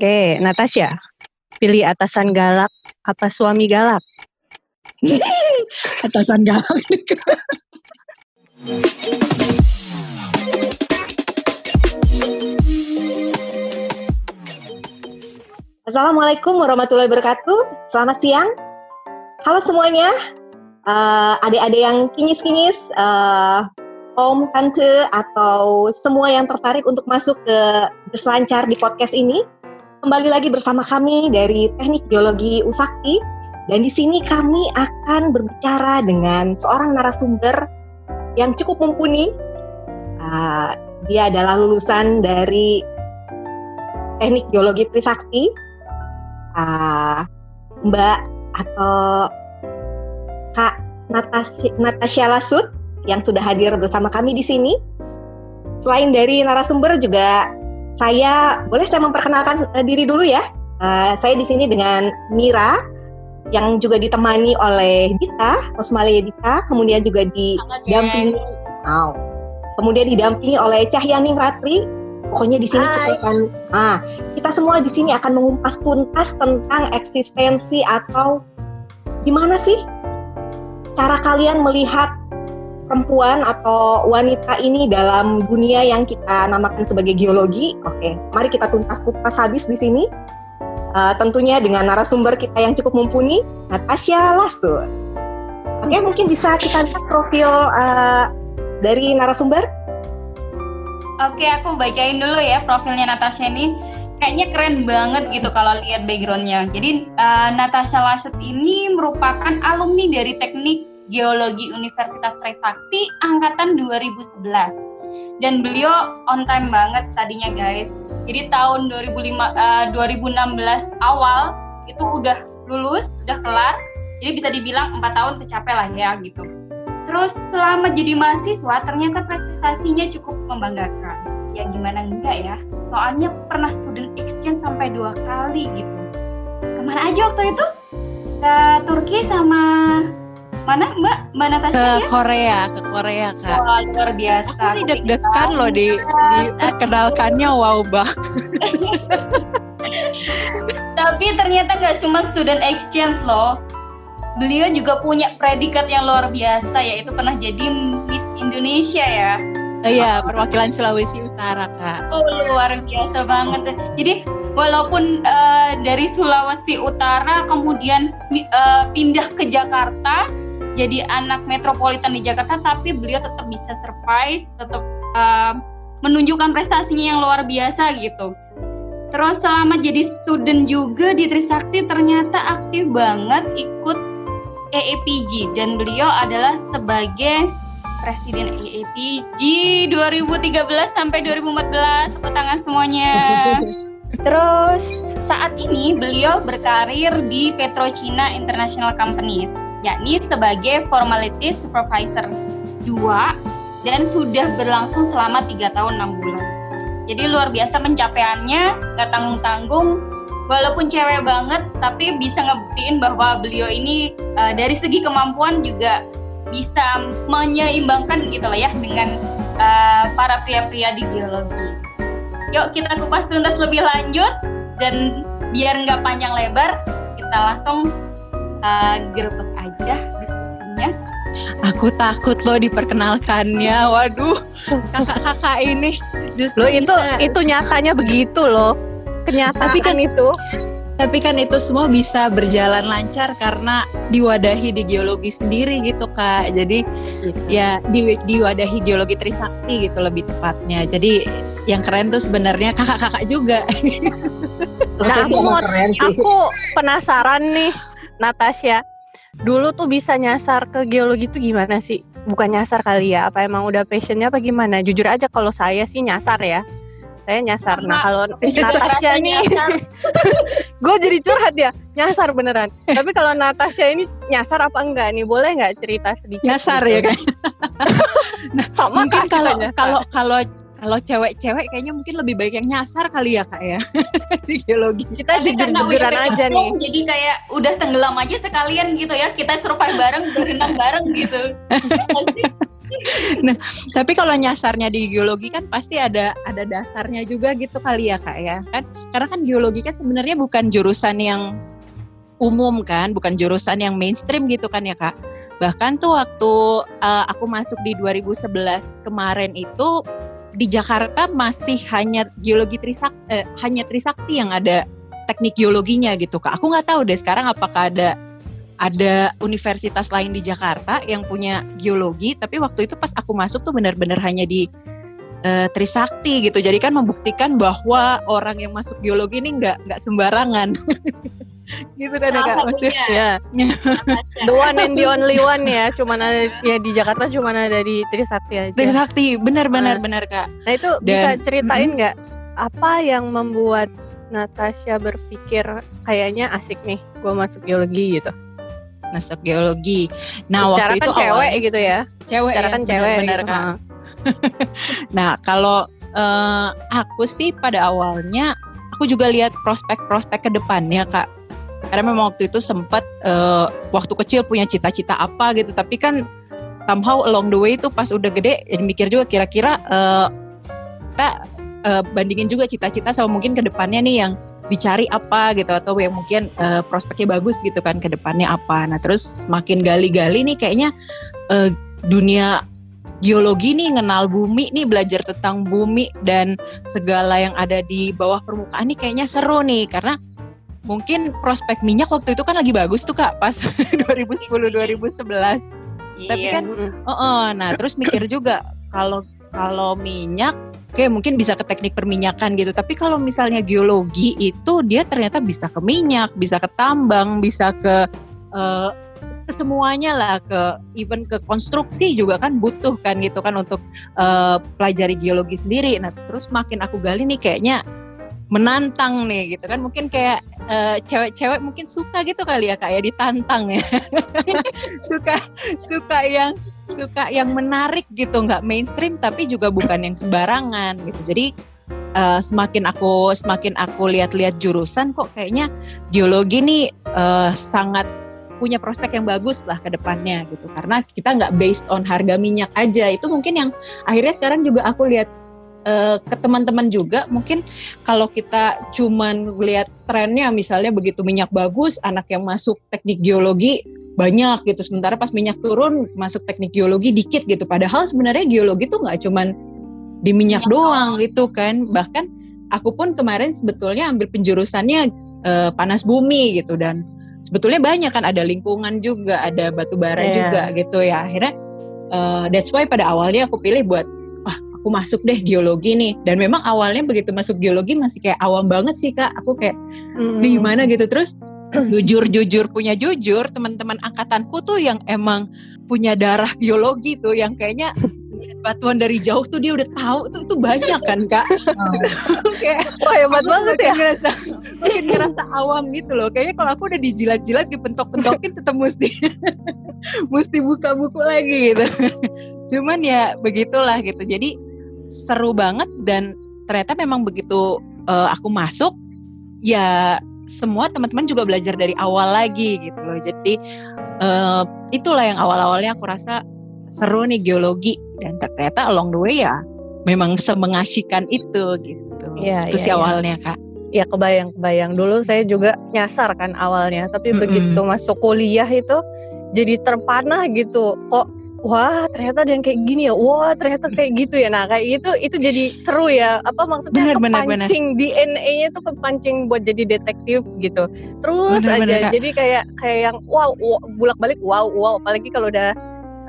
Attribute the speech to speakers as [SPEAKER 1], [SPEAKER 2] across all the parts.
[SPEAKER 1] Oke, Natasha. Pilih atasan galak apa suami galak?
[SPEAKER 2] atasan galak.
[SPEAKER 3] Assalamualaikum warahmatullahi wabarakatuh. Selamat siang. Halo semuanya. Uh, adik-adik yang kinyis-kinyis, uh, om, tante, atau semua yang tertarik untuk masuk ke Berselancar di podcast ini. Kembali lagi bersama kami dari Teknik Geologi Usakti. Dan di sini kami akan berbicara dengan seorang narasumber yang cukup mumpuni. Uh, dia adalah lulusan dari Teknik Geologi Trisakti uh, Mbak atau Kak Natasha, Natasha Lasut yang sudah hadir bersama kami di sini. Selain dari narasumber juga saya boleh saya memperkenalkan uh, diri dulu ya. Uh, saya di sini dengan Mira yang juga ditemani oleh Dita, Rosmalia Dita, kemudian juga didampingi, oh, kemudian didampingi oleh Cahyaning Ratri. Pokoknya di sini kita akan ah, kita semua di sini akan mengumpas tuntas tentang eksistensi atau gimana sih cara kalian melihat perempuan atau wanita ini dalam dunia yang kita namakan sebagai geologi. Oke, mari kita tuntas kupas habis di sini. Uh, tentunya dengan narasumber kita yang cukup mumpuni, Natasha Lasur. Oke, mungkin bisa kita lihat profil uh, dari narasumber.
[SPEAKER 4] Oke, aku bacain dulu ya profilnya Natasha ini. Kayaknya keren banget gitu kalau lihat backgroundnya. Jadi uh, Natasha Lasut ini merupakan alumni dari Teknik Geologi Universitas Trisakti angkatan 2011. Dan beliau on time banget tadinya guys. Jadi tahun 2005, uh, 2016 awal itu udah lulus, udah kelar. Jadi bisa dibilang empat tahun tercapai lah ya gitu. Terus selama jadi mahasiswa ternyata prestasinya cukup membanggakan. Ya gimana enggak ya? Soalnya pernah student exchange sampai dua kali gitu. Ke mana aja waktu itu? Ke Turki sama mana Mbak? Mbak Natasha
[SPEAKER 2] ke
[SPEAKER 4] ya?
[SPEAKER 2] Korea, ke Korea kak.
[SPEAKER 4] Wah luar biasa.
[SPEAKER 2] Aku tidak degan loh di, diperkenalkannya wow bang.
[SPEAKER 4] Tapi ternyata nggak cuma student exchange loh beliau juga punya predikat yang luar biasa yaitu pernah jadi Miss Indonesia ya.
[SPEAKER 2] Iya, perwakilan Sulawesi Utara, Kak.
[SPEAKER 4] Oh, luar biasa banget. Jadi, walaupun uh, dari Sulawesi Utara kemudian uh, pindah ke Jakarta, jadi anak metropolitan di Jakarta, tapi beliau tetap bisa survive, tetap uh, menunjukkan prestasinya yang luar biasa gitu. Terus selama jadi student juga di Trisakti ternyata aktif banget ikut EAPG dan beliau adalah sebagai Presiden EAPG 2013 sampai 2014. Tepuk tangan semuanya. Terus saat ini beliau berkarir di PetroChina International Companies, yakni sebagai Formalities Supervisor 2 dan sudah berlangsung selama 3 tahun 6 bulan. Jadi luar biasa pencapaiannya, gak tanggung-tanggung, walaupun cewek banget tapi bisa ngebuktiin bahwa beliau ini uh, dari segi kemampuan juga bisa menyeimbangkan gitu lah ya dengan uh, para pria-pria di geologi. Yuk kita kupas tuntas lebih lanjut dan biar nggak panjang lebar kita langsung uh, gerbek aja diskusinya.
[SPEAKER 2] Aku takut loh diperkenalkannya. Waduh, kakak-kakak ini
[SPEAKER 1] justru lo itu kita... itu nyatanya begitu loh. Kenyataan tapi kan itu.
[SPEAKER 2] tapi kan itu semua bisa berjalan lancar karena diwadahi di geologi sendiri gitu kak. Jadi gitu. ya di, diwadahi geologi Trisakti gitu lebih tepatnya. Jadi yang keren tuh sebenarnya kakak-kakak juga.
[SPEAKER 1] Nah aku mau aku penasaran nih Natasha dulu tuh bisa nyasar ke geologi tuh gimana sih bukan nyasar kali ya apa emang udah passionnya apa gimana jujur aja kalau saya sih nyasar ya saya nyasar. Nah kalau Natasha nih, gue jadi curhat ya, nyasar beneran. Tapi kalau Natasha ini nyasar apa enggak nih? Boleh nggak cerita sedikit?
[SPEAKER 2] Nyasar gitu? ya kan? nah, Sama mungkin kalau kalau kalau kalau cewek-cewek kayaknya mungkin lebih baik yang nyasar kali ya kak ya di geologi.
[SPEAKER 4] Kita jadi karena aja nih. Jadi kayak udah tenggelam aja sekalian gitu ya. Kita survive bareng, berenang bareng gitu.
[SPEAKER 2] nah, tapi kalau nyasarnya di geologi kan pasti ada ada dasarnya juga gitu kali ya kak ya kan karena kan geologi kan sebenarnya bukan jurusan yang umum kan, bukan jurusan yang mainstream gitu kan ya kak. Bahkan tuh waktu uh, aku masuk di 2011 kemarin itu di Jakarta masih hanya geologi Trisakti, eh, hanya Trisakti yang ada teknik geologinya gitu kak. Aku nggak tahu deh sekarang apakah ada ada universitas lain di Jakarta yang punya geologi, tapi waktu itu pas aku masuk tuh benar-benar hanya di uh, Trisakti gitu. Jadi kan membuktikan bahwa orang yang masuk geologi ini nggak nggak sembarangan. gitu kan ya kak maksudnya
[SPEAKER 1] ya the one and the only one ya cuman ada ya di Jakarta cuma ada di Trisakti aja
[SPEAKER 2] Trisakti benar benar nah. benar kak
[SPEAKER 1] nah itu Dan, bisa ceritain nggak mm -hmm. apa yang membuat Natasha berpikir kayaknya asik nih gue masuk geologi gitu
[SPEAKER 2] masuk geologi. Nah
[SPEAKER 1] Cara
[SPEAKER 2] waktu
[SPEAKER 1] kan
[SPEAKER 2] itu
[SPEAKER 1] cewek
[SPEAKER 2] awalnya,
[SPEAKER 1] gitu ya.
[SPEAKER 2] Cewek
[SPEAKER 1] Cara
[SPEAKER 2] ya,
[SPEAKER 1] kan cewek.
[SPEAKER 2] Benar
[SPEAKER 1] gitu.
[SPEAKER 2] kan. nah kalau uh, aku sih pada awalnya aku juga lihat prospek-prospek ke depannya kak. Karena memang waktu itu sempat uh, waktu kecil punya cita-cita apa gitu, tapi kan somehow along the way itu pas udah gede jadi mikir juga kira-kira uh, kita uh, bandingin juga cita-cita sama mungkin ke depannya nih yang dicari apa gitu. Atau yang mungkin uh, prospeknya bagus gitu kan ke depannya apa. Nah, terus makin gali-gali nih kayaknya uh, dunia geologi nih ngenal bumi nih belajar tentang bumi dan segala yang ada di bawah permukaan nih kayaknya seru nih. Karena mungkin prospek minyak waktu itu kan lagi bagus tuh Kak pas 2010 2011. Iya. Tapi kan oh, oh nah terus mikir juga kalau kalau minyak Oke, mungkin bisa ke teknik perminyakan gitu. Tapi kalau misalnya geologi itu dia ternyata bisa ke minyak, bisa ke tambang, bisa ke uh, semuanya lah ke even ke konstruksi juga kan butuh kan gitu kan untuk uh, pelajari geologi sendiri. Nah, terus makin aku gali nih kayaknya menantang nih gitu kan. Mungkin kayak cewek cewek-cewek mungkin suka gitu kali ya kayak ditantang ya. Suka suka yang suka yang menarik gitu nggak mainstream tapi juga bukan yang sembarangan gitu. Jadi uh, semakin aku semakin aku lihat-lihat jurusan kok kayaknya geologi nih uh, sangat punya prospek yang bagus lah ke depannya gitu. Karena kita nggak based on harga minyak aja. Itu mungkin yang akhirnya sekarang juga aku lihat uh, ke teman-teman juga mungkin kalau kita cuman lihat trennya misalnya begitu minyak bagus anak yang masuk teknik geologi banyak gitu. Sementara pas minyak turun masuk teknik geologi dikit gitu. Padahal sebenarnya geologi tuh nggak cuman di minyak, doang. gitu kan. Bahkan aku pun kemarin sebetulnya ambil penjurusannya uh, panas bumi gitu. Dan sebetulnya banyak kan ada lingkungan juga ada batu bara yeah. juga gitu ya. Akhirnya uh, that's why pada awalnya aku pilih buat aku masuk deh geologi nih. Dan memang awalnya begitu masuk geologi masih kayak awam banget sih kak. Aku kayak mm. di mana gitu. Terus jujur jujur punya jujur teman-teman angkatanku tuh yang emang punya darah biologi tuh yang kayaknya batuan dari jauh tuh dia udah tahu tuh itu banyak kan kak? Oh.
[SPEAKER 1] kayak wah hebat banget ya.
[SPEAKER 2] ngerasa mungkin ngerasa awam gitu loh. Kayaknya kalau aku udah dijilat-jilat dipentok-pentokin tetap mesti mesti buka buku lagi gitu. Cuman ya begitulah gitu. Jadi seru banget dan ternyata memang begitu uh, aku masuk ya semua teman-teman juga belajar dari awal lagi gitu loh. Jadi uh, itulah yang awal-awalnya aku rasa seru nih geologi dan ternyata along the way ya memang semengasihkan itu gitu.
[SPEAKER 1] Ya,
[SPEAKER 2] itu ya, sih ya. awalnya kak.
[SPEAKER 1] Ya kebayang kebayang dulu saya juga nyasar kan awalnya, tapi mm -hmm. begitu masuk kuliah itu jadi terpanah gitu. Kok wah ternyata ada yang kayak gini ya? Wah ternyata kayak gitu ya. Nah kayak gitu itu jadi seru ya. Apa maksudnya? Bener, kepancing DNA-nya tuh kepancing buat jadi detektif gitu. Terus bener, aja bener, jadi kayak kayak yang wow, wow bulak balik wow wow. Apalagi kalau udah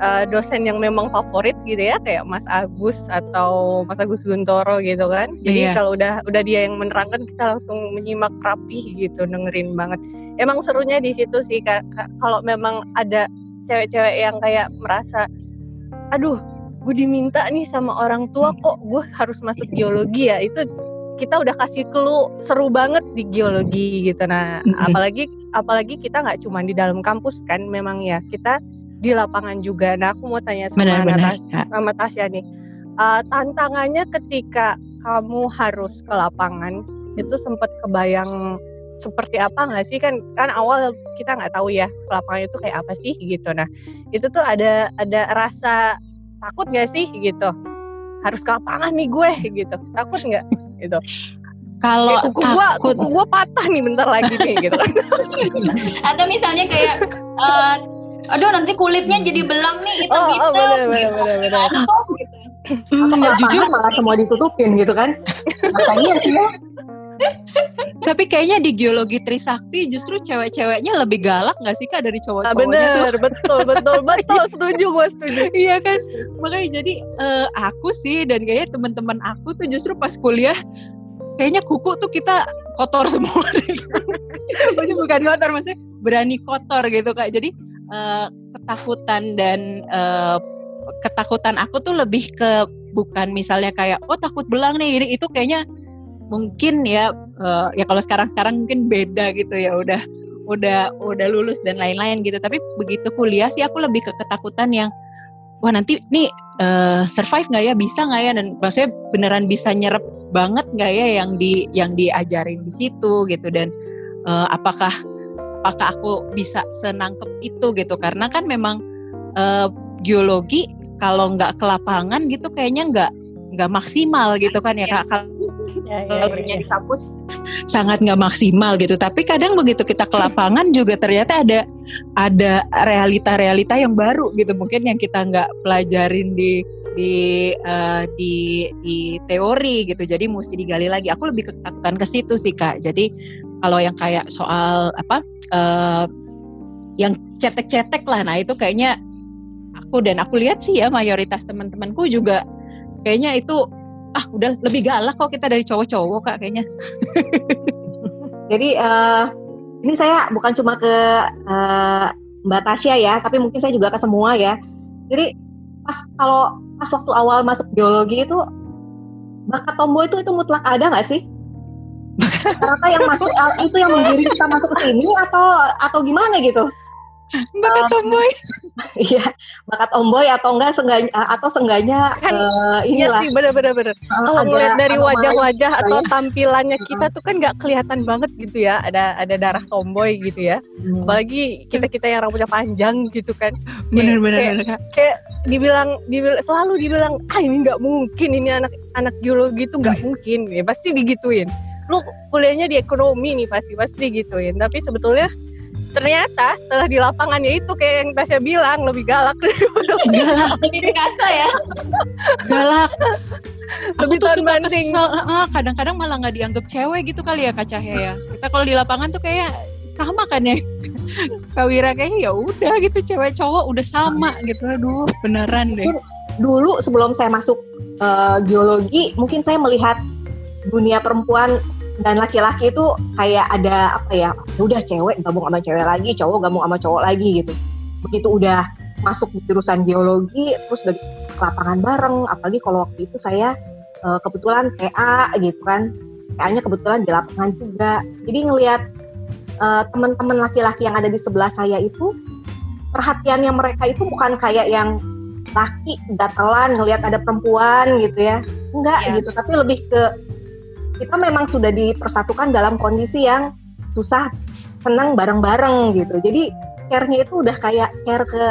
[SPEAKER 1] uh, dosen yang memang favorit gitu ya kayak Mas Agus atau Mas Agus Guntoro gitu kan. Jadi iya. kalau udah udah dia yang menerangkan kita langsung menyimak rapi gitu dengerin banget. Emang serunya di situ sih kalau memang ada cewek-cewek yang kayak merasa aduh gue diminta nih sama orang tua hmm. kok gue harus masuk geologi ya? Itu kita udah kasih clue seru banget di geologi gitu. Nah hmm. apalagi apalagi kita nggak cuma di dalam kampus kan memang ya kita di lapangan juga. Nah aku mau tanya sama benar, Natasha, sama Tasya nih. Uh, tantangannya ketika kamu harus ke lapangan itu sempat kebayang seperti apa nggak sih kan kan awal kita nggak tahu ya lapangan itu kayak apa sih gitu nah itu tuh ada ada rasa takut nggak sih gitu harus ke lapangan nih gue gitu takut nggak gitu
[SPEAKER 2] kalau
[SPEAKER 1] kuku gua
[SPEAKER 2] takut
[SPEAKER 1] kuku gua patah nih bentar lagi nih gitu
[SPEAKER 4] atau misalnya kayak uh, aduh nanti kulitnya jadi belang nih itu
[SPEAKER 1] Oh, oh,
[SPEAKER 4] gitu
[SPEAKER 1] bener, bener,
[SPEAKER 4] gitu
[SPEAKER 1] bener, bener.
[SPEAKER 4] Ngantuk, gitu.
[SPEAKER 2] Hmm, jujur
[SPEAKER 3] malah semua ditutupin gitu kan. Makanya sih ya.
[SPEAKER 2] Tapi kayaknya di geologi Trisakti justru cewek-ceweknya lebih galak nggak sih kak dari
[SPEAKER 1] ah,
[SPEAKER 2] cowok-cowoknya tuh?
[SPEAKER 1] bener betul betul betul. Setuju gua setuju.
[SPEAKER 2] Iya kan? Makanya jadi eh, aku sih dan kayaknya teman-teman aku tuh justru pas kuliah kayaknya kuku tuh kita kotor semua. Maksudnya bukan kotor maksudnya berani kotor gitu kak. Jadi eh, ketakutan dan eh, ketakutan aku tuh lebih ke bukan misalnya kayak oh takut belang nih ini itu kayaknya mungkin ya eh, ya kalau sekarang-sekarang mungkin beda gitu ya udah udah udah lulus dan lain-lain gitu. Tapi begitu kuliah sih aku lebih ke ketakutan yang wah nanti nih eh, survive nggak ya? Bisa nggak ya? Dan maksudnya beneran bisa nyerap banget nggak ya yang di yang diajarin di situ gitu. Dan eh, apakah apakah aku bisa senangkep itu gitu? Karena kan memang eh, geologi kalau nggak ke lapangan gitu kayaknya nggak nggak maksimal gitu kan ya kak kalau
[SPEAKER 1] ya, ya,
[SPEAKER 2] teorinya di kampus sangat nggak maksimal gitu. Tapi kadang begitu kita ke lapangan juga ternyata ada ada realita-realita yang baru gitu. Mungkin yang kita nggak pelajarin di di eh, di di teori gitu. Jadi mesti digali lagi. Aku lebih ketakutan ke situ sih kak. Jadi kalau yang kayak soal apa eh, yang cetek-cetek lah, nah itu kayaknya aku dan aku lihat sih ya mayoritas teman-temanku juga kayaknya itu ah udah lebih galak kok kita dari cowok-cowok kak kayaknya.
[SPEAKER 3] Jadi eh, ini saya bukan cuma ke eh, Mbak Tasya ya, tapi mungkin saya juga ke semua ya. Jadi pas kalau pas waktu awal masuk geologi itu bakat tomboy itu itu mutlak ada nggak sih? Rata yang masuk itu yang menggiring kita masuk ke sini atau atau gimana gitu?
[SPEAKER 2] Bakat tomboy.
[SPEAKER 3] Iya, bakat tomboy atau enggak sengganya atau sengganya
[SPEAKER 1] Kan, Iya
[SPEAKER 3] inilah
[SPEAKER 1] sih bener-bener bener.
[SPEAKER 3] eh,
[SPEAKER 1] Kalau ngeliat dari wajah-wajah
[SPEAKER 3] gitu
[SPEAKER 1] atau
[SPEAKER 3] ya.
[SPEAKER 1] tampilannya kita tuh kan nggak kelihatan banget gitu ya. Ada ada darah tomboy gitu ya.
[SPEAKER 3] Hmm.
[SPEAKER 1] Apalagi kita kita yang rambutnya panjang gitu kan.
[SPEAKER 2] Bener
[SPEAKER 1] kayak-
[SPEAKER 2] bener kak.
[SPEAKER 1] Kayak dibilang, dibilang selalu dibilang ah ini nggak mungkin ini anak anak geologi itu nggak mungkin. Ya pasti digituin. Lu kuliahnya di ekonomi nih pasti pasti digituin. Tapi sebetulnya ternyata setelah di lapangannya itu kayak yang Tasya bilang lebih galak
[SPEAKER 2] Galak,
[SPEAKER 4] lebih perkasa ya
[SPEAKER 2] galak. Aku
[SPEAKER 1] Lebih
[SPEAKER 2] tuh suka kesel. Ah, kadang-kadang malah nggak dianggap cewek gitu kali ya Kak Cahya ya. Kita kalau di lapangan tuh kayak sama kan ya. Kak Wira kayaknya ya udah gitu cewek cowok udah sama gitu. Aduh, beneran deh.
[SPEAKER 3] dulu sebelum saya masuk eh, geologi mungkin saya melihat dunia perempuan dan laki-laki itu kayak ada apa ya ya udah cewek gabung sama cewek lagi cowok gabung sama cowok lagi gitu. Begitu udah masuk di jurusan geologi terus udah ke lapangan bareng apalagi kalau waktu itu saya eh, kebetulan TA gitu kan. TA-nya kebetulan di lapangan juga. Jadi ngelihat eh, teman-teman laki-laki yang ada di sebelah saya itu perhatiannya mereka itu bukan kayak yang laki gatelan ngelihat ada perempuan gitu ya. Enggak
[SPEAKER 2] Iya.
[SPEAKER 3] gitu tapi lebih ke kita memang sudah dipersatukan dalam kondisi yang susah senang bareng-bareng gitu. Jadi care-nya itu udah kayak care ke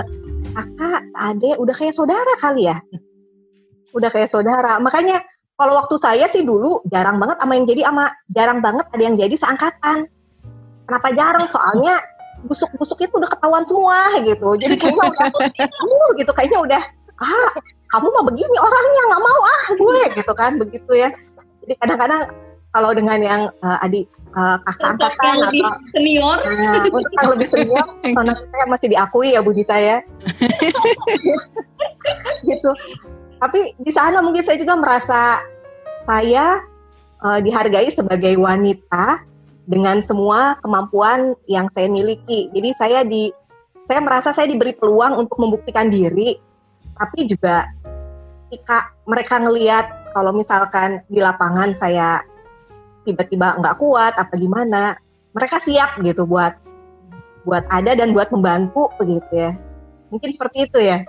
[SPEAKER 3] kakak adik udah kayak saudara kali ya. Udah kayak saudara. Makanya kalau waktu saya sih dulu jarang banget sama yang jadi sama jarang banget ada yang jadi seangkatan. Kenapa jarang? Soalnya busuk-busuk itu udah ketahuan semua gitu. Jadi kayaknya udah gitu. Kayaknya udah ah kamu mah begini orangnya nggak mau ah gue gitu kan. Begitu ya jadi kadang-kadang kalau dengan yang eh, adik eh, kakak angkatan
[SPEAKER 4] yang lebih
[SPEAKER 3] atau
[SPEAKER 4] senior
[SPEAKER 3] Nah, untuk yang lebih senior, karena saya masih diakui ya Bu Dita ya. gitu. Tapi di sana mungkin saya juga merasa saya eh, dihargai sebagai wanita dengan semua kemampuan yang saya miliki. Jadi saya di saya merasa saya diberi peluang untuk membuktikan diri, tapi juga ketika mereka ngelihat kalau misalkan di lapangan saya tiba-tiba nggak kuat apa gimana, mereka siap gitu buat buat ada dan buat membantu begitu ya. Mungkin seperti itu ya.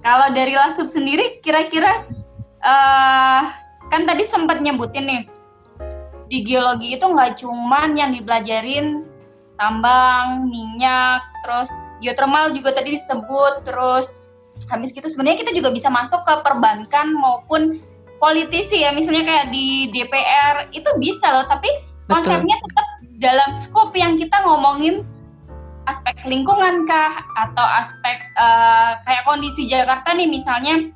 [SPEAKER 4] Kalau dari Lasup sendiri, kira-kira eh kan tadi sempat nyebutin nih di geologi itu nggak cuman yang dipelajarin tambang, minyak, terus geothermal juga tadi disebut, terus habis gitu sebenarnya kita juga bisa masuk ke perbankan maupun politisi ya misalnya kayak di DPR itu bisa loh tapi konsepnya tetap dalam skop yang kita ngomongin aspek lingkungan kah atau aspek uh, kayak kondisi Jakarta nih misalnya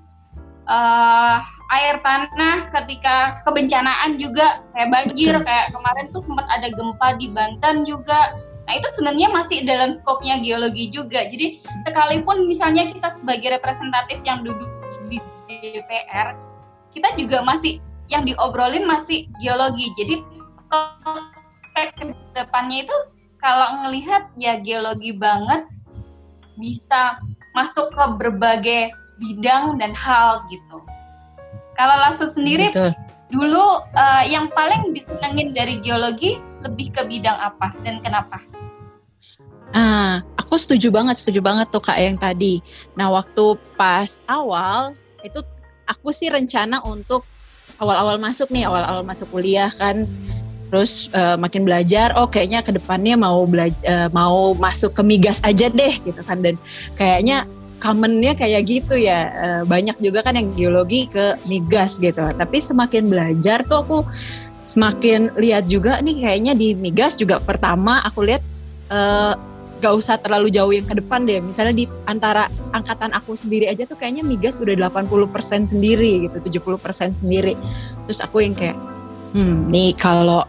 [SPEAKER 4] uh, air tanah ketika kebencanaan juga kayak banjir Betul. kayak kemarin tuh sempat ada gempa di Banten juga. Nah itu sebenarnya masih dalam skopnya geologi juga. Jadi sekalipun misalnya kita sebagai representatif yang duduk di DPR kita juga masih yang diobrolin masih geologi jadi prospek ke depannya itu kalau ngelihat ya geologi banget bisa masuk ke berbagai bidang dan hal gitu. Kalau langsung sendiri Betul. dulu uh, yang paling disenengin dari geologi lebih ke bidang apa dan kenapa?
[SPEAKER 2] Ah, aku setuju banget, setuju banget tuh kak yang tadi. Nah waktu pas awal itu aku sih rencana untuk awal-awal masuk nih, awal-awal masuk kuliah kan. Terus uh, makin belajar oh kayaknya ke depannya mau belajar uh, mau masuk ke migas aja deh gitu kan. Dan kayaknya commonnya kayak gitu ya. Uh, banyak juga kan yang geologi ke migas gitu. Tapi semakin belajar tuh aku semakin lihat juga nih kayaknya di migas juga pertama aku lihat uh, gak usah terlalu jauh yang ke depan deh. Misalnya di antara angkatan aku sendiri aja tuh kayaknya migas udah 80% sendiri gitu 70% sendiri. Terus aku yang kayak hmm nih kalau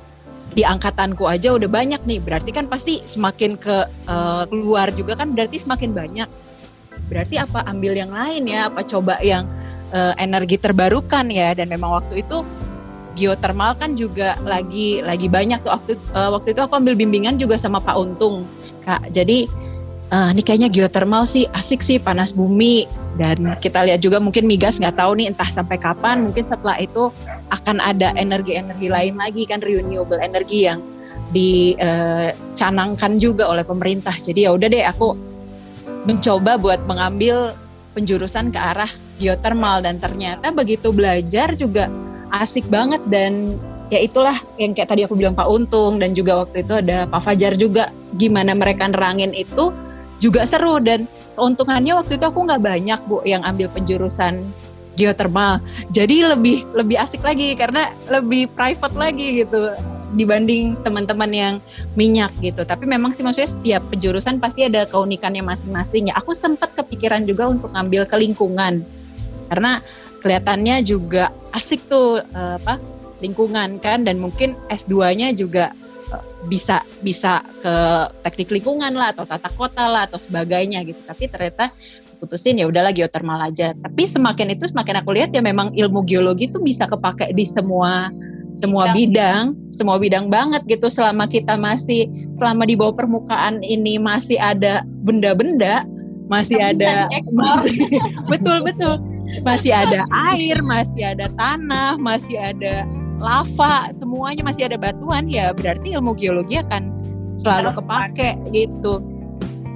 [SPEAKER 2] di angkatanku aja udah banyak nih berarti kan pasti semakin ke uh, keluar juga kan berarti semakin banyak. Berarti apa ambil yang lain ya apa coba yang uh, energi terbarukan ya. Dan memang waktu itu geothermal kan juga lagi lagi banyak tuh. Waktu uh, waktu itu aku ambil bimbingan juga sama Pak Untung kak. Jadi uh, ini kayaknya geothermal sih asik sih panas bumi. Dan kita lihat juga mungkin migas nggak tahu nih entah sampai kapan. Mungkin setelah itu akan ada energi-energi lain lagi kan renewable energi yang dicanangkan uh, juga oleh pemerintah. Jadi ya udah deh aku mencoba buat mengambil penjurusan ke arah geothermal. Dan ternyata begitu belajar juga asik banget dan ya itulah yang kayak tadi aku bilang Pak Untung dan juga waktu itu ada Pak Fajar juga. Gimana mereka nerangin itu juga seru dan keuntungannya waktu itu aku nggak banyak bu yang ambil penjurusan geothermal. Jadi lebih lebih asik lagi karena lebih private lagi gitu dibanding teman-teman yang minyak gitu. Tapi memang sih maksudnya setiap penjurusan pasti ada keunikannya masing-masing. Ya aku sempat kepikiran juga untuk ngambil ke lingkungan. Karena kelihatannya juga asik tuh eh, apa lingkungan kan dan mungkin S2-nya juga bisa bisa ke teknik lingkungan lah atau tata kota lah atau sebagainya gitu. Tapi ternyata putusin ya udahlah geothermal aja. Tapi semakin itu semakin aku lihat ya memang ilmu geologi itu bisa kepake di semua semua bidang. bidang, semua bidang banget gitu. Selama kita masih selama di bawah permukaan ini masih ada benda-benda, masih ada betul betul. Masih ada air, masih ada tanah, masih ada lava, semuanya masih ada batuan ya berarti ilmu geologi akan selalu kepake gitu.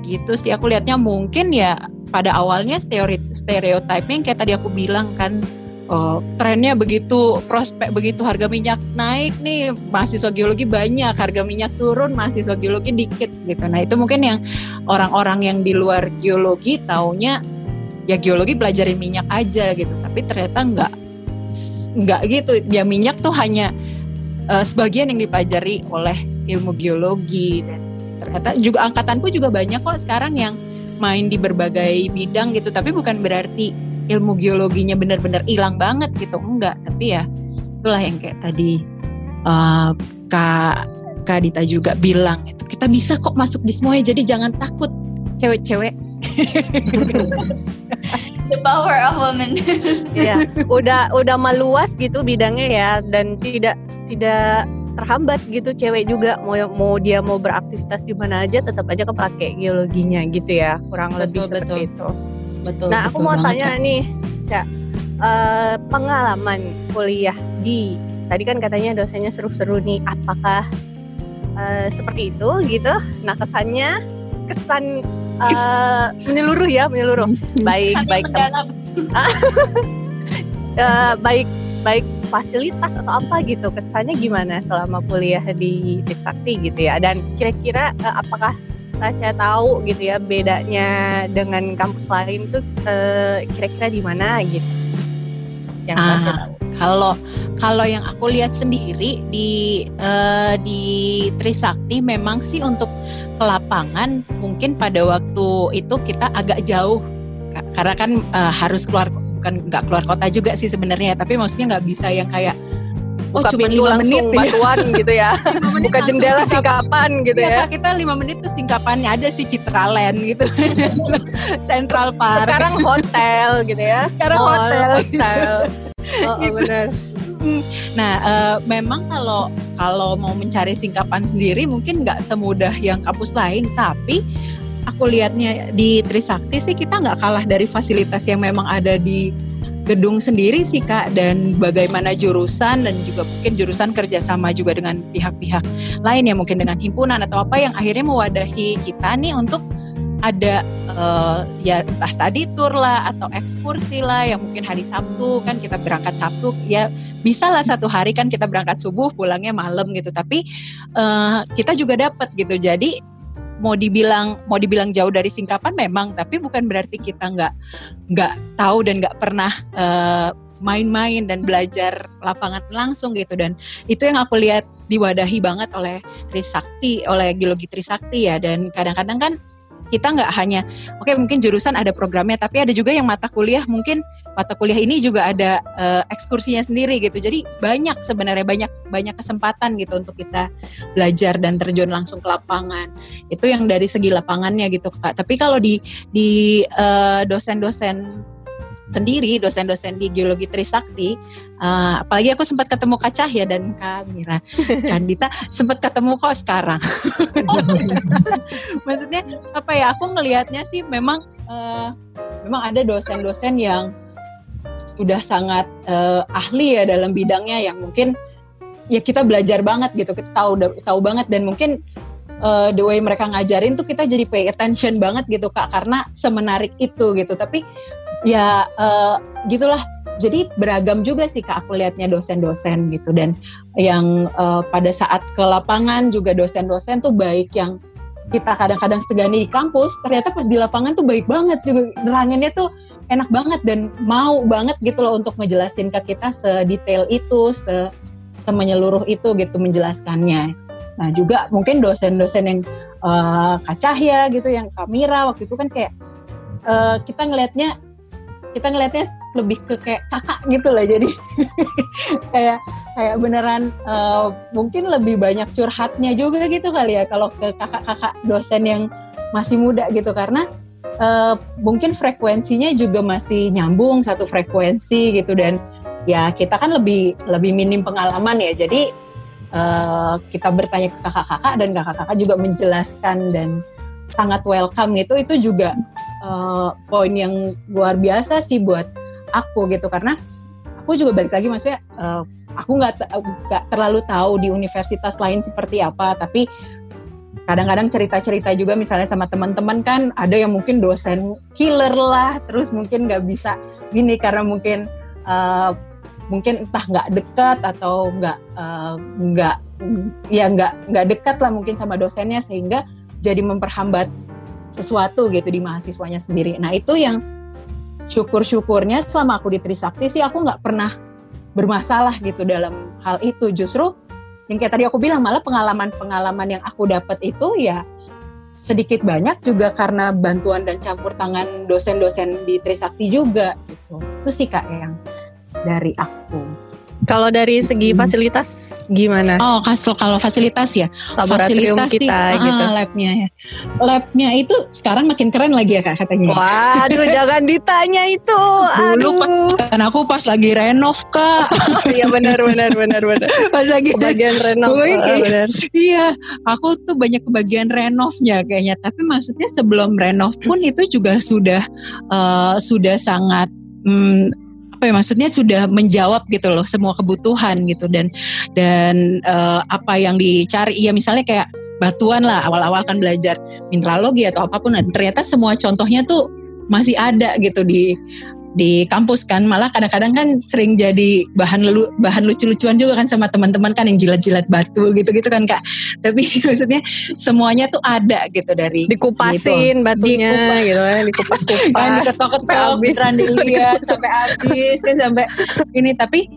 [SPEAKER 2] Gitu sih aku lihatnya mungkin ya pada awalnya stereotipnya yang kayak tadi aku bilang kan oh, trennya begitu prospek begitu harga minyak naik nih mahasiswa geologi banyak harga minyak turun mahasiswa geologi dikit gitu. Nah itu mungkin yang orang-orang yang di luar geologi taunya ya geologi belajarin minyak aja gitu. Tapi ternyata enggak nggak gitu. Ya minyak tuh hanya uh, sebagian yang dipelajari oleh ilmu geologi. Dan ternyata juga angkatanku juga banyak kok sekarang yang main di berbagai bidang gitu. Tapi bukan berarti ilmu geologinya benar-benar hilang banget gitu enggak tapi ya itulah yang kayak tadi uh, kak kak Dita juga bilang itu kita bisa kok masuk di semuanya jadi jangan takut cewek-cewek
[SPEAKER 4] the power of women.
[SPEAKER 1] ya, udah udah meluas gitu bidangnya ya dan tidak tidak terhambat gitu cewek juga mau mau dia mau beraktivitas di mana aja tetap aja kepake geologinya gitu ya kurang betul, lebih seperti betul. itu. Betul. Nah aku mau tanya nih, Cak, uh, pengalaman kuliah di tadi kan katanya dosennya seru-seru nih, apakah uh, seperti itu gitu? Nah kesannya kesan uh, menyeluruh ya menyeluruh hmm. baik baik uh, baik baik fasilitas atau apa gitu kesannya gimana selama kuliah di Trisakti gitu ya dan kira-kira uh, apakah saya tahu gitu ya bedanya dengan kampus lain tuh uh, kira-kira di mana gitu.
[SPEAKER 2] Yang uh, Kalau kalau yang aku lihat sendiri di uh, di Trisakti memang sih untuk ke lapangan mungkin pada waktu itu kita agak jauh. Karena kan uh, harus keluar bukan nggak keluar kota juga sih sebenarnya tapi maksudnya nggak bisa yang kayak
[SPEAKER 1] oh cuma lima menit batuan gitu ya. Buka jendela singkapan gitu ya,
[SPEAKER 2] ya. kita lima menit tuh singkapannya ada sih Citraland gitu. Central Park.
[SPEAKER 1] Sekarang hotel gitu ya.
[SPEAKER 2] Sekarang Mall, hotel,
[SPEAKER 1] hotel. Oh, oh benar
[SPEAKER 2] Nah, uh, memang kalau kalau mau mencari singkapan sendiri mungkin nggak semudah yang kampus lain, tapi aku lihatnya di Trisakti sih kita nggak kalah dari fasilitas yang memang ada di gedung sendiri sih kak dan bagaimana jurusan dan juga mungkin jurusan kerjasama juga dengan pihak-pihak lain ya mungkin dengan himpunan atau apa yang akhirnya mewadahi kita nih untuk ada uh, ya entah tadi tour lah atau ekskursi lah yang mungkin hari Sabtu kan kita berangkat Sabtu ya bisa lah satu hari kan kita berangkat subuh pulangnya malam gitu. Tapi uh, kita juga dapat gitu. Jadi mau dibilang mau dibilang jauh dari singkapan memang. Tapi bukan berarti kita nggak nggak tahu dan nggak pernah uh, main-main dan belajar lapangan langsung gitu. Dan itu yang aku lihat diwadahi banget oleh Trisakti oleh geologi Trisakti ya. Dan kadang-kadang kan kita nggak hanya oke okay, mungkin jurusan ada programnya tapi ada juga yang mata kuliah mungkin mata kuliah ini juga ada uh, ekskursinya sendiri gitu. Jadi banyak sebenarnya banyak banyak kesempatan gitu untuk kita belajar dan terjun langsung ke lapangan. Itu yang dari segi lapangannya gitu kak. Tapi kalau di di uh, dosen-dosen sendiri dosen-dosen di geologi Trisakti uh, apalagi aku sempat ketemu Kak Cahya dan Kak Mira. Kandita sempat ketemu kok sekarang. Maksudnya apa ya aku ngelihatnya sih memang uh, memang ada dosen-dosen yang sudah sangat uh, ahli ya dalam bidangnya yang mungkin ya kita belajar banget gitu kita tahu tahu banget dan mungkin uh, the way mereka ngajarin tuh kita jadi pay attention banget gitu kak karena semenarik itu gitu. Tapi ya uh, gitulah. Jadi beragam juga sih kak aku lihatnya dosen-dosen gitu. Dan yang uh, pada saat ke lapangan juga dosen-dosen tuh baik yang kita kadang-kadang segani di kampus ternyata pas di lapangan tuh baik banget juga. Neranginnya tuh enak banget dan mau banget gitu loh untuk ngejelasin ke kita sedetail itu se semenyeluruh itu gitu menjelaskannya. Nah juga mungkin dosen-dosen yang uh, Kak Cahya gitu yang Kamira waktu itu kan kayak uh, kita ngelihatnya kita ngelihatnya lebih ke kayak kakak gitu lah jadi kayak kayak beneran uh, mungkin lebih banyak curhatnya juga gitu kali ya kalau ke kakak-kakak dosen yang masih muda gitu. Karena uh, mungkin frekuensinya juga masih nyambung satu frekuensi gitu dan ya kita kan lebih lebih minim pengalaman ya. Jadi uh, kita bertanya ke kakak-kakak dan kakak-kakak juga menjelaskan dan sangat welcome gitu. Itu juga uh, poin yang luar biasa sih buat aku gitu. Karena aku juga balik lagi maksudnya uh, aku nggak nggak terlalu tahu di universitas lain seperti apa. Tapi kadang-kadang cerita-cerita juga misalnya sama teman-teman kan ada yang mungkin dosen killer lah terus mungkin nggak bisa gini karena mungkin uh, mungkin entah nggak dekat atau nggak uh, nggak ya nggak nggak dekat lah mungkin sama dosennya sehingga jadi memperhambat sesuatu gitu di mahasiswanya sendiri. Nah itu yang syukur-syukurnya selama aku di Trisakti sih aku nggak pernah bermasalah gitu dalam hal itu. Justru yang kayak tadi aku bilang malah pengalaman-pengalaman yang aku dapat itu ya sedikit banyak juga karena bantuan dan campur tangan dosen-dosen di Trisakti juga gitu. Itu sih kak yang dari aku.
[SPEAKER 1] Kalau dari segi fasilitas gimana?
[SPEAKER 2] Oh, kastel kalau fasilitas ya.
[SPEAKER 1] Laboratorium fasilitas kita sih, gitu.
[SPEAKER 2] Ah, labnya ya. Labnya itu sekarang makin keren lagi ya kak katanya.
[SPEAKER 1] Waduh, jangan ditanya itu. Aduh.
[SPEAKER 2] Dulu kan aku pas lagi renov kak.
[SPEAKER 1] Iya benar benar benar benar.
[SPEAKER 2] Pas lagi
[SPEAKER 1] kebagian renov.
[SPEAKER 2] Kayak, iya, aku tuh banyak kebagian renovnya kayaknya. Tapi maksudnya sebelum renov pun itu juga sudah uh, sudah sangat hmm, apa ya maksudnya sudah menjawab gitu loh semua kebutuhan gitu dan dan uh, apa yang dicari. Ya misalnya kayak batuan lah awal-awal kan belajar mineralogi atau apa pun dan ternyata semua contohnya tuh masih ada gitu di di kampus kan malah kadang-kadang kan sering jadi bahan lu, bahan lucu-lucuan juga kan sama teman-teman kan yang jilat-jilat batu gitu-gitu kan kak. Tapi maksudnya semuanya tuh ada gitu dari
[SPEAKER 1] dikupasin batunya Dikupas. gitu kan dikupas-kupas.
[SPEAKER 2] Diketok-ketok beneran dilihat sampai habis kan sampai ini. Tapi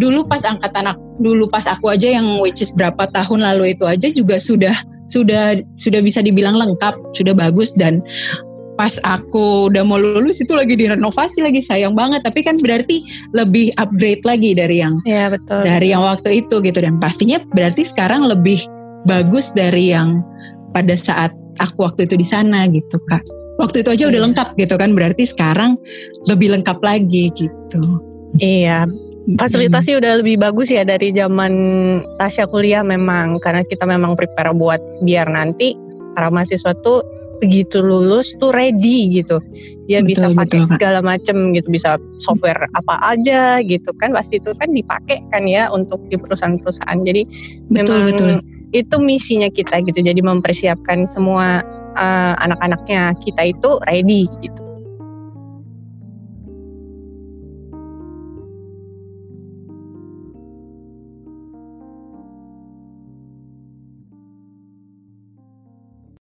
[SPEAKER 2] dulu pas angkatan aku, dulu pas aku aja yang which is berapa tahun lalu itu aja juga sudah sudah sudah bisa dibilang lengkap, sudah bagus. Dan pas aku udah mau lulus itu lagi direnovasi lagi sayang banget. Tapi kan berarti lebih upgrade lagi dari yang
[SPEAKER 1] ya, betul.
[SPEAKER 2] dari yang waktu itu gitu. Dan pastinya berarti sekarang lebih bagus dari yang pada saat aku waktu itu di sana gitu kak. Waktu itu aja udah iya. lengkap gitu kan berarti sekarang lebih lengkap lagi gitu.
[SPEAKER 1] Iya. Fasilitasnya udah lebih bagus ya dari zaman Tasya kuliah memang karena kita memang prepare buat biar nanti para mahasiswa tuh begitu lulus tuh ready gitu. Dia betul, bisa pakai betul, segala macem gitu bisa software apa aja gitu kan pasti itu kan dipakai kan ya untuk di perusahaan-perusahaan. Jadi betul, memang betul. itu misinya kita gitu jadi mempersiapkan semua uh, anak-anaknya kita itu ready gitu